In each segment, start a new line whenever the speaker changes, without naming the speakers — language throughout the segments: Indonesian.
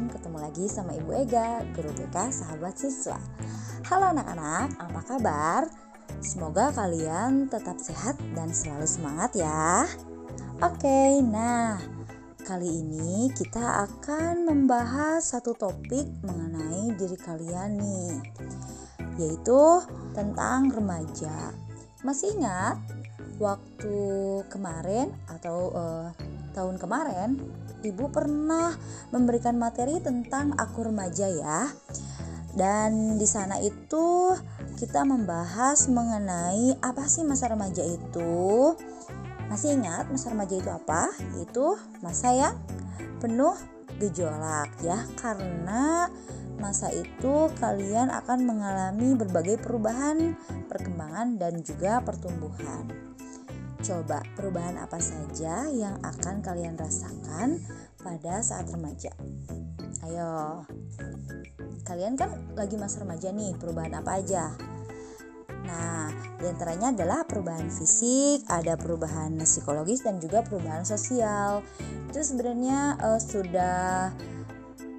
teman-teman, ketemu lagi sama Ibu Ega, Guru BK Sahabat Siswa. Halo anak-anak, apa kabar? Semoga kalian tetap sehat dan selalu semangat ya. Oke, nah kali ini kita akan membahas satu topik mengenai diri kalian nih, yaitu tentang remaja. Masih ingat waktu kemarin atau uh, tahun kemarin Ibu pernah memberikan materi tentang aku remaja ya. Dan di sana itu kita membahas mengenai apa sih masa remaja itu. Masih ingat masa remaja itu apa? Itu masa yang penuh gejolak ya karena masa itu kalian akan mengalami berbagai perubahan, perkembangan dan juga pertumbuhan. Coba perubahan apa saja yang akan kalian rasakan pada saat remaja? Ayo, kalian kan lagi masa remaja nih, perubahan apa aja? Nah, di antaranya adalah perubahan fisik, ada perubahan psikologis dan juga perubahan sosial. Itu sebenarnya uh, sudah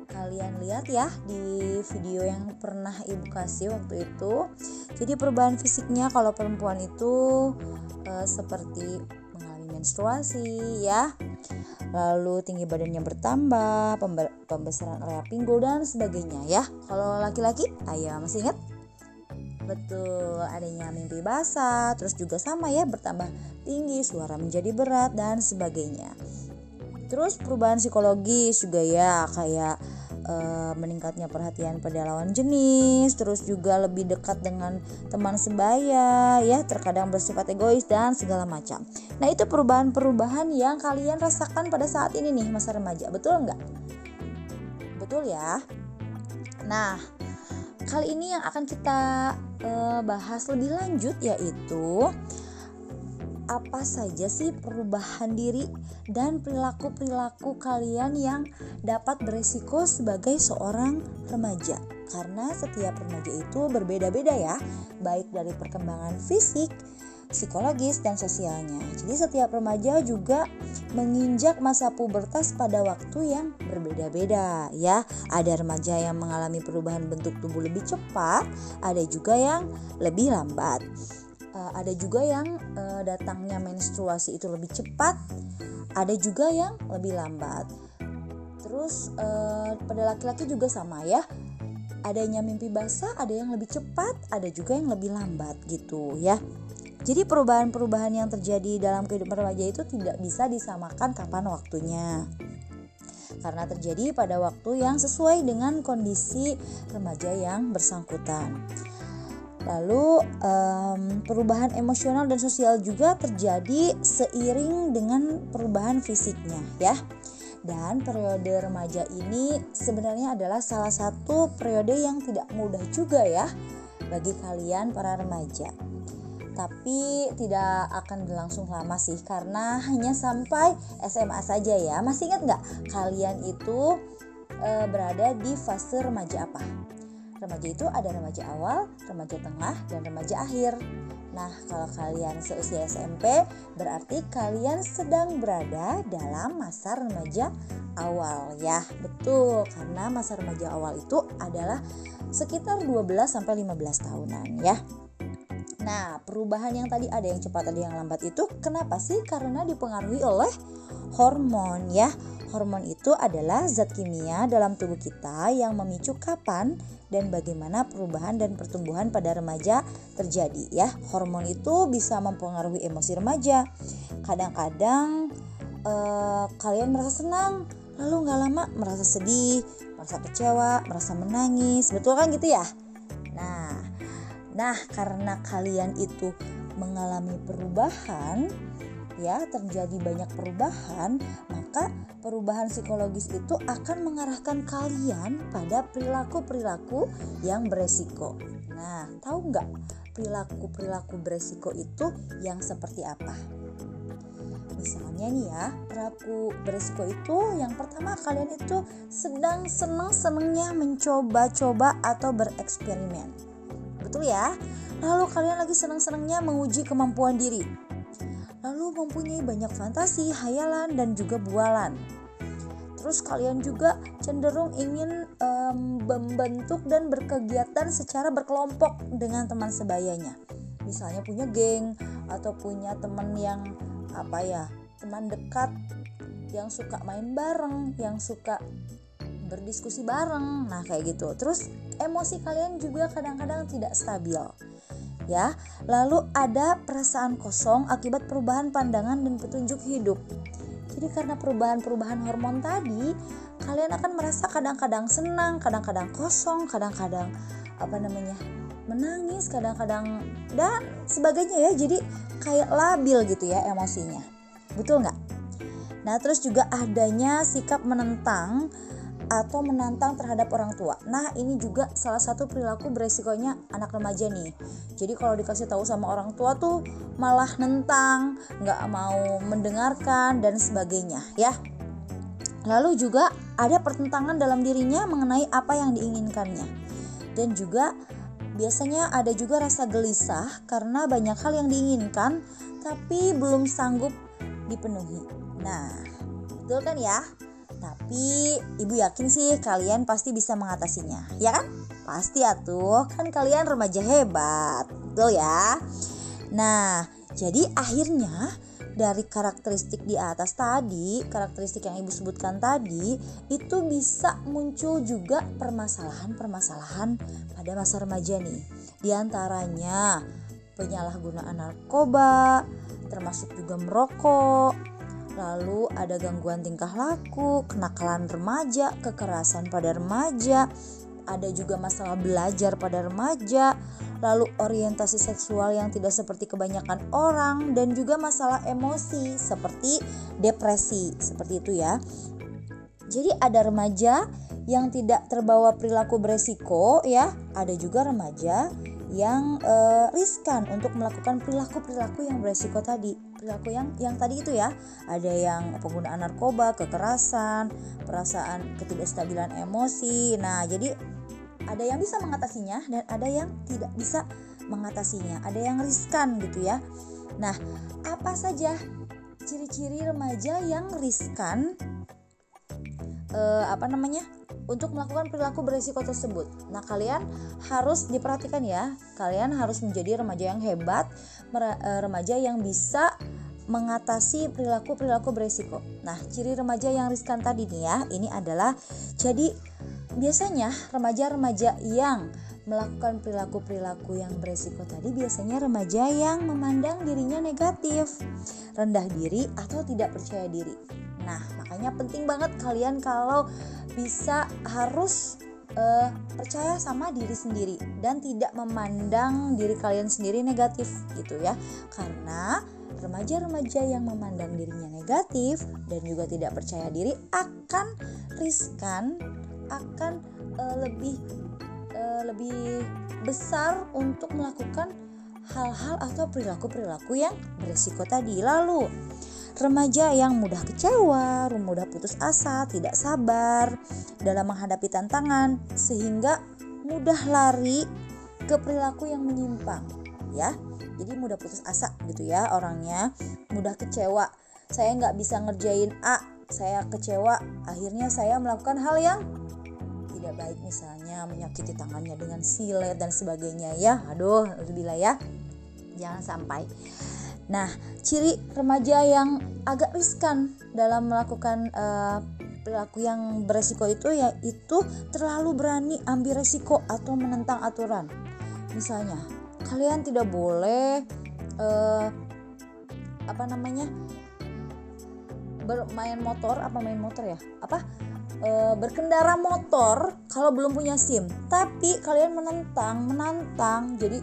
kalian lihat ya di video yang pernah ibu kasih waktu itu. Jadi perubahan fisiknya kalau perempuan itu uh, seperti mengalami menstruasi ya. Lalu tinggi badannya bertambah pembesaran area pinggul dan sebagainya ya. Kalau laki-laki ayo masih ingat? Betul adanya mimpi basah terus juga sama ya bertambah tinggi suara menjadi berat dan sebagainya. Terus perubahan psikologis juga ya kayak e, meningkatnya perhatian pada lawan jenis, terus juga lebih dekat dengan teman sebaya, ya terkadang bersifat egois dan segala macam. Nah itu perubahan-perubahan yang kalian rasakan pada saat ini nih masa remaja, betul nggak? Betul ya. Nah kali ini yang akan kita e, bahas lebih lanjut yaitu apa saja sih perubahan diri dan perilaku-perilaku kalian yang dapat beresiko sebagai seorang remaja? Karena setiap remaja itu berbeda-beda ya, baik dari perkembangan fisik, psikologis dan sosialnya. Jadi setiap remaja juga menginjak masa pubertas pada waktu yang berbeda-beda ya. Ada remaja yang mengalami perubahan bentuk tubuh lebih cepat, ada juga yang lebih lambat uh, ada juga yang uh, datangnya menstruasi itu lebih cepat ada juga yang lebih lambat. Terus uh, pada laki-laki juga sama ya adanya mimpi basah ada yang lebih cepat ada juga yang lebih lambat gitu ya. Jadi perubahan-perubahan yang terjadi dalam kehidupan remaja itu tidak bisa disamakan kapan waktunya. Karena terjadi pada waktu yang sesuai dengan kondisi remaja yang bersangkutan. Lalu um, perubahan emosional dan sosial juga terjadi seiring dengan perubahan fisiknya ya. Dan periode remaja ini sebenarnya adalah salah satu periode yang tidak mudah juga ya bagi kalian para remaja. Tapi tidak akan berlangsung lama sih karena hanya sampai SMA saja ya. Masih ingat nggak kalian itu e, berada di fase remaja apa? Remaja itu ada remaja awal, remaja tengah, dan remaja akhir. Nah, kalau kalian seusia SMP, berarti kalian sedang berada dalam masa remaja awal ya. Betul, karena masa remaja awal itu adalah sekitar 12 sampai 15 tahunan ya. Nah, perubahan yang tadi ada yang cepat, ada yang lambat itu kenapa sih? Karena dipengaruhi oleh hormon ya. Hormon itu adalah zat kimia dalam tubuh kita yang memicu kapan dan bagaimana perubahan dan pertumbuhan pada remaja terjadi ya. Hormon itu bisa mempengaruhi emosi remaja. Kadang-kadang eh, kalian merasa senang, lalu nggak lama merasa sedih, merasa kecewa, merasa menangis, betul kan gitu ya? Nah, nah karena kalian itu mengalami perubahan, ya terjadi banyak perubahan, maka perubahan psikologis itu akan mengarahkan kalian pada perilaku-perilaku yang beresiko. Nah, tahu nggak perilaku-perilaku beresiko itu yang seperti apa? Misalnya nih ya, perilaku beresiko itu yang pertama kalian itu sedang senang-senangnya mencoba-coba atau bereksperimen. Betul ya? Lalu kalian lagi senang-senangnya menguji kemampuan diri lalu mempunyai banyak fantasi, hayalan, dan juga bualan. terus kalian juga cenderung ingin um, membentuk dan berkegiatan secara berkelompok dengan teman sebayanya. Misalnya punya geng atau punya teman yang apa ya teman dekat yang suka main bareng yang suka berdiskusi bareng nah kayak gitu. Terus emosi kalian juga kadang-kadang tidak stabil ya. Lalu ada perasaan kosong akibat perubahan pandangan dan petunjuk hidup. Jadi karena perubahan-perubahan hormon tadi kalian akan merasa kadang-kadang senang kadang-kadang kosong kadang-kadang apa namanya menangis kadang-kadang dan sebagainya ya. Jadi kayak labil gitu ya emosinya. Betul nggak? Nah terus juga adanya sikap menentang atau menantang terhadap orang tua. Nah, ini juga salah satu perilaku beresikonya anak remaja nih. Jadi kalau dikasih tahu sama orang tua tuh malah nentang, nggak mau mendengarkan dan sebagainya, ya. Lalu juga ada pertentangan dalam dirinya mengenai apa yang diinginkannya. Dan juga biasanya ada juga rasa gelisah karena banyak hal yang diinginkan tapi belum sanggup dipenuhi. Nah, betul kan ya? Tapi ibu yakin sih kalian pasti bisa mengatasinya, ya kan? Pasti atuh, kan kalian remaja hebat, betul ya? Nah, jadi akhirnya dari karakteristik di atas tadi, karakteristik yang ibu sebutkan tadi, itu bisa muncul juga permasalahan-permasalahan pada masa remaja nih. Di antaranya penyalahgunaan narkoba, termasuk juga merokok, lalu ada gangguan tingkah laku, kenakalan remaja, kekerasan pada remaja, ada juga masalah belajar pada remaja, lalu orientasi seksual yang tidak seperti kebanyakan orang, dan juga masalah emosi seperti depresi, seperti itu ya. Jadi ada remaja yang tidak terbawa perilaku beresiko ya, ada juga remaja yang uh, riskan untuk melakukan perilaku-perilaku yang beresiko tadi perilaku yang yang tadi itu ya ada yang penggunaan narkoba kekerasan perasaan ketidakstabilan emosi. Nah jadi ada yang bisa mengatasinya dan ada yang tidak bisa mengatasinya. Ada yang riskan gitu ya. Nah apa saja ciri-ciri remaja yang riskan? Uh, apa namanya untuk melakukan perilaku berisiko tersebut. Nah, kalian harus diperhatikan ya. Kalian harus menjadi remaja yang hebat, eh, remaja yang bisa mengatasi perilaku-perilaku berisiko. Nah, ciri remaja yang riskan tadi nih ya, ini adalah jadi biasanya remaja-remaja yang melakukan perilaku-perilaku yang beresiko tadi biasanya remaja yang memandang dirinya negatif, rendah diri atau tidak percaya diri. Nah, makanya penting banget kalian kalau bisa harus uh, percaya sama diri sendiri dan tidak memandang diri kalian sendiri negatif gitu ya. Karena remaja-remaja yang memandang dirinya negatif dan juga tidak percaya diri akan riskan akan uh, lebih uh, lebih besar untuk melakukan hal-hal atau perilaku-perilaku yang beresiko tadi. Lalu Remaja yang mudah kecewa, mudah putus asa, tidak sabar dalam menghadapi tantangan, sehingga mudah lari ke perilaku yang menyimpang, ya. Jadi mudah putus asa gitu ya orangnya, mudah kecewa. Saya nggak bisa ngerjain A, saya kecewa. Akhirnya saya melakukan hal yang tidak baik misalnya menyakiti tangannya dengan silet dan sebagainya ya. Aduh, bila ya. Jangan sampai. Nah, ciri remaja yang agak riskan dalam melakukan uh, perilaku yang beresiko itu yaitu terlalu berani ambil resiko atau menentang aturan. Misalnya, kalian tidak boleh uh, apa namanya bermain motor apa main motor ya? Apa? E, berkendara motor kalau belum punya SIM. Tapi kalian menentang menantang jadi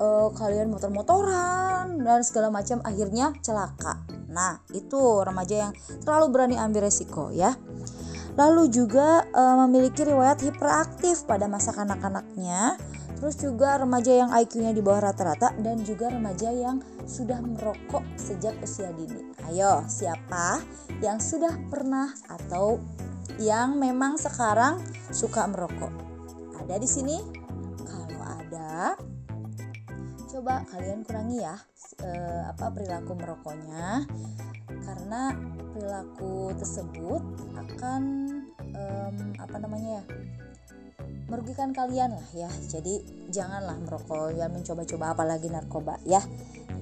uh, kalian motor-motoran dan segala macam akhirnya celaka. Nah, itu remaja yang terlalu berani ambil resiko ya. Lalu juga uh, memiliki riwayat hiperaktif pada masa kanak-kanaknya. Terus juga remaja yang IQ-nya di bawah rata-rata dan juga remaja yang sudah merokok sejak usia dini. Ayo, siapa yang sudah pernah atau yang memang sekarang suka merokok? Ada di sini? Kalau ada, coba kalian kurangi ya uh, apa perilaku merokoknya. Karena perilaku tersebut akan um, apa namanya ya merugikan kalian lah ya. Jadi janganlah merokok ya mencoba-coba apalagi narkoba ya.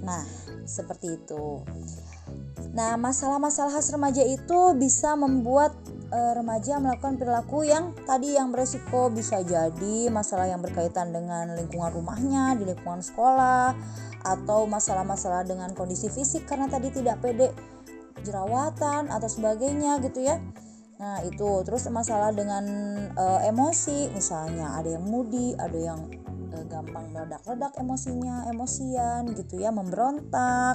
Nah seperti itu. Nah masalah-masalah khas remaja itu bisa membuat e, remaja melakukan perilaku yang tadi yang beresiko bisa jadi masalah yang berkaitan dengan lingkungan rumahnya di lingkungan sekolah atau masalah-masalah dengan kondisi fisik karena tadi tidak pede jerawatan atau sebagainya gitu ya Nah, itu terus masalah dengan e, emosi, misalnya ada yang moody, ada yang e, gampang meledak-ledak emosinya, emosian gitu ya, memberontak.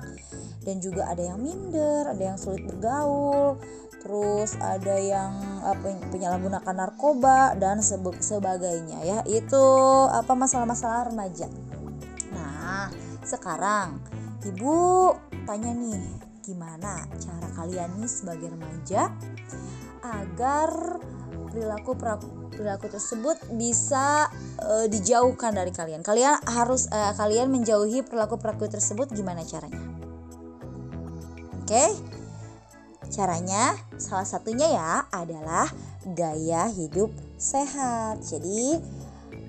Dan juga ada yang minder, ada yang sulit bergaul. Terus ada yang apa penyalahgunakan narkoba dan sebagainya ya. Itu apa masalah-masalah remaja. Nah, sekarang Ibu tanya nih, gimana cara kalian nih sebagai remaja agar perilaku perilaku tersebut bisa uh, dijauhkan dari kalian. Kalian harus uh, kalian menjauhi perilaku perilaku tersebut gimana caranya? Oke. Caranya salah satunya ya adalah gaya hidup sehat. Jadi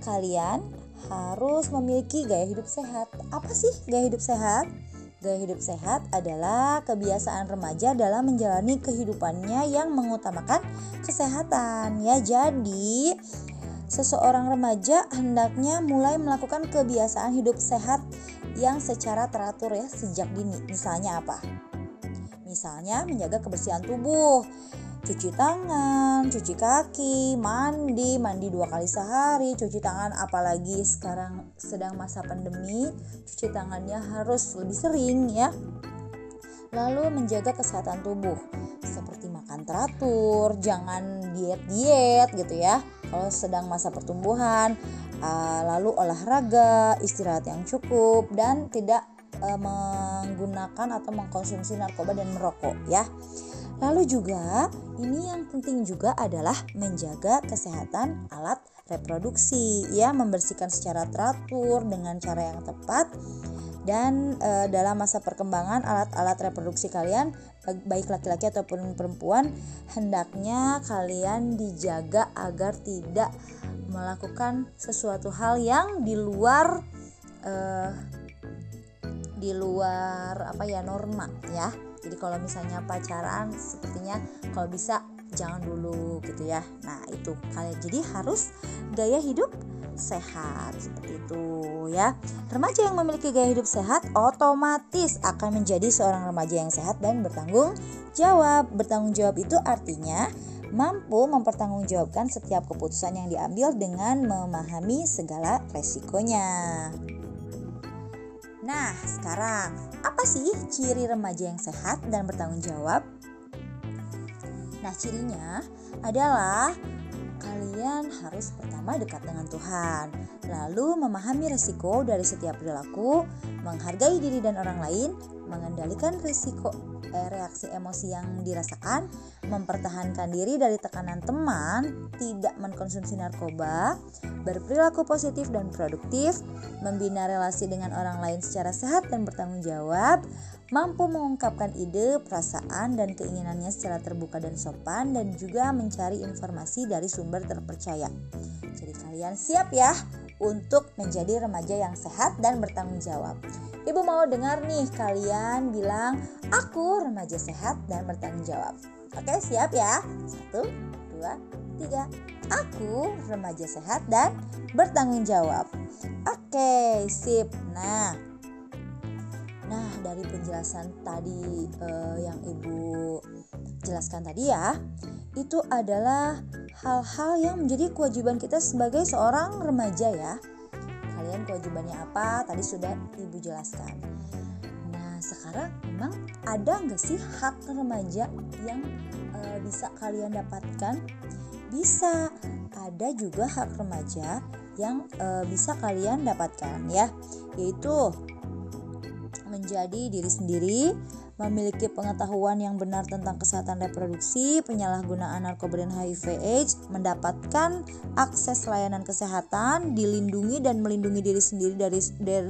kalian harus memiliki gaya hidup sehat. Apa sih gaya hidup sehat? Gaya hidup sehat adalah kebiasaan remaja dalam menjalani kehidupannya yang mengutamakan kesehatan. Ya, jadi seseorang remaja hendaknya mulai melakukan kebiasaan hidup sehat yang secara teratur ya sejak dini. Misalnya apa? Misalnya menjaga kebersihan tubuh cuci tangan, cuci kaki, mandi, mandi dua kali sehari, cuci tangan apalagi sekarang sedang masa pandemi, cuci tangannya harus lebih sering ya. Lalu menjaga kesehatan tubuh seperti makan teratur, jangan diet-diet gitu ya. Kalau sedang masa pertumbuhan, uh, lalu olahraga, istirahat yang cukup dan tidak uh, menggunakan atau mengkonsumsi narkoba dan merokok ya. Lalu juga ini yang penting juga adalah menjaga kesehatan alat reproduksi ya, membersihkan secara teratur dengan cara yang tepat dan e, dalam masa perkembangan alat-alat reproduksi kalian baik laki-laki ataupun perempuan hendaknya kalian dijaga agar tidak melakukan sesuatu hal yang di luar e, di luar apa ya norma ya. Jadi kalau misalnya pacaran sepertinya kalau bisa jangan dulu gitu ya. Nah itu kalian. Jadi harus gaya hidup sehat seperti itu ya. Remaja yang memiliki gaya hidup sehat otomatis akan menjadi seorang remaja yang sehat dan bertanggung jawab. Bertanggung jawab itu artinya mampu mempertanggungjawabkan setiap keputusan yang diambil dengan memahami segala resikonya. Nah, sekarang apa sih ciri remaja yang sehat dan bertanggung jawab? Nah, cirinya adalah kalian harus pertama dekat dengan Tuhan, lalu memahami resiko dari setiap perilaku, menghargai diri dan orang lain, mengendalikan risiko eh, reaksi emosi yang dirasakan, mempertahankan diri dari tekanan teman, tidak mengkonsumsi narkoba, berperilaku positif dan produktif, membina relasi dengan orang lain secara sehat dan bertanggung jawab, mampu mengungkapkan ide, perasaan, dan keinginannya secara terbuka dan sopan, dan juga mencari informasi dari sumber terpercaya. Jadi kalian siap ya untuk menjadi remaja yang sehat dan bertanggung jawab. Ibu mau dengar nih kalian bilang, aku remaja sehat dan bertanggung jawab. Oke siap ya? Satu, dua, tiga. Aku remaja sehat dan bertanggung jawab. Oke, sip. Nah, nah dari penjelasan tadi uh, yang ibu jelaskan tadi ya, itu adalah hal-hal yang menjadi kewajiban kita sebagai seorang remaja ya. Kalian kewajibannya apa? Tadi sudah ibu jelaskan. Nah sekarang memang ada nggak sih hak remaja yang e, bisa kalian dapatkan? Bisa. Ada juga hak remaja yang e, bisa kalian dapatkan ya. Yaitu menjadi diri sendiri memiliki pengetahuan yang benar tentang kesehatan reproduksi, penyalahgunaan narkoba dan HIV/AIDS, mendapatkan akses layanan kesehatan, dilindungi dan melindungi diri sendiri dari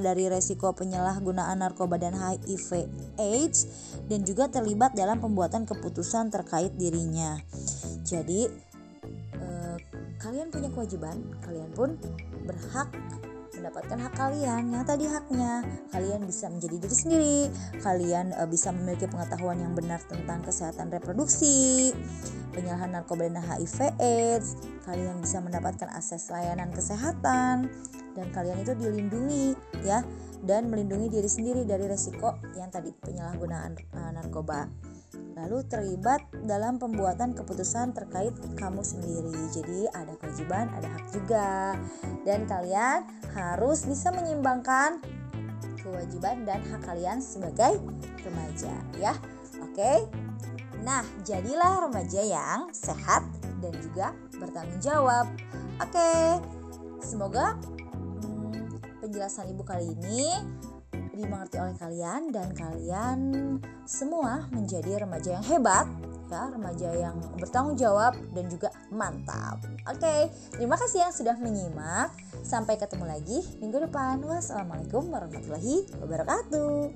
dari resiko penyalahgunaan narkoba dan HIV/AIDS, dan juga terlibat dalam pembuatan keputusan terkait dirinya. Jadi eh, kalian punya kewajiban, kalian pun berhak mendapatkan hak kalian yang tadi haknya. Kalian bisa menjadi diri sendiri. Kalian uh, bisa memiliki pengetahuan yang benar tentang kesehatan reproduksi penyalahan narkoba dan HIV AIDS kalian bisa mendapatkan akses layanan kesehatan. Dan kalian itu dilindungi ya. Dan melindungi diri sendiri dari resiko yang tadi penyalahgunaan uh, narkoba lalu terlibat dalam pembuatan keputusan terkait kamu sendiri. Jadi ada kewajiban, ada hak juga. Dan kalian harus bisa menyimbangkan kewajiban dan hak kalian sebagai remaja ya. Oke. Nah, jadilah remaja yang sehat dan juga bertanggung jawab. Oke. Semoga hmm, penjelasan Ibu kali ini dimengerti oleh kalian dan kalian semua menjadi remaja yang hebat ya remaja yang bertanggung jawab dan juga mantap. Oke terima kasih yang sudah menyimak. Sampai ketemu lagi minggu depan. Wassalamualaikum warahmatullahi wabarakatuh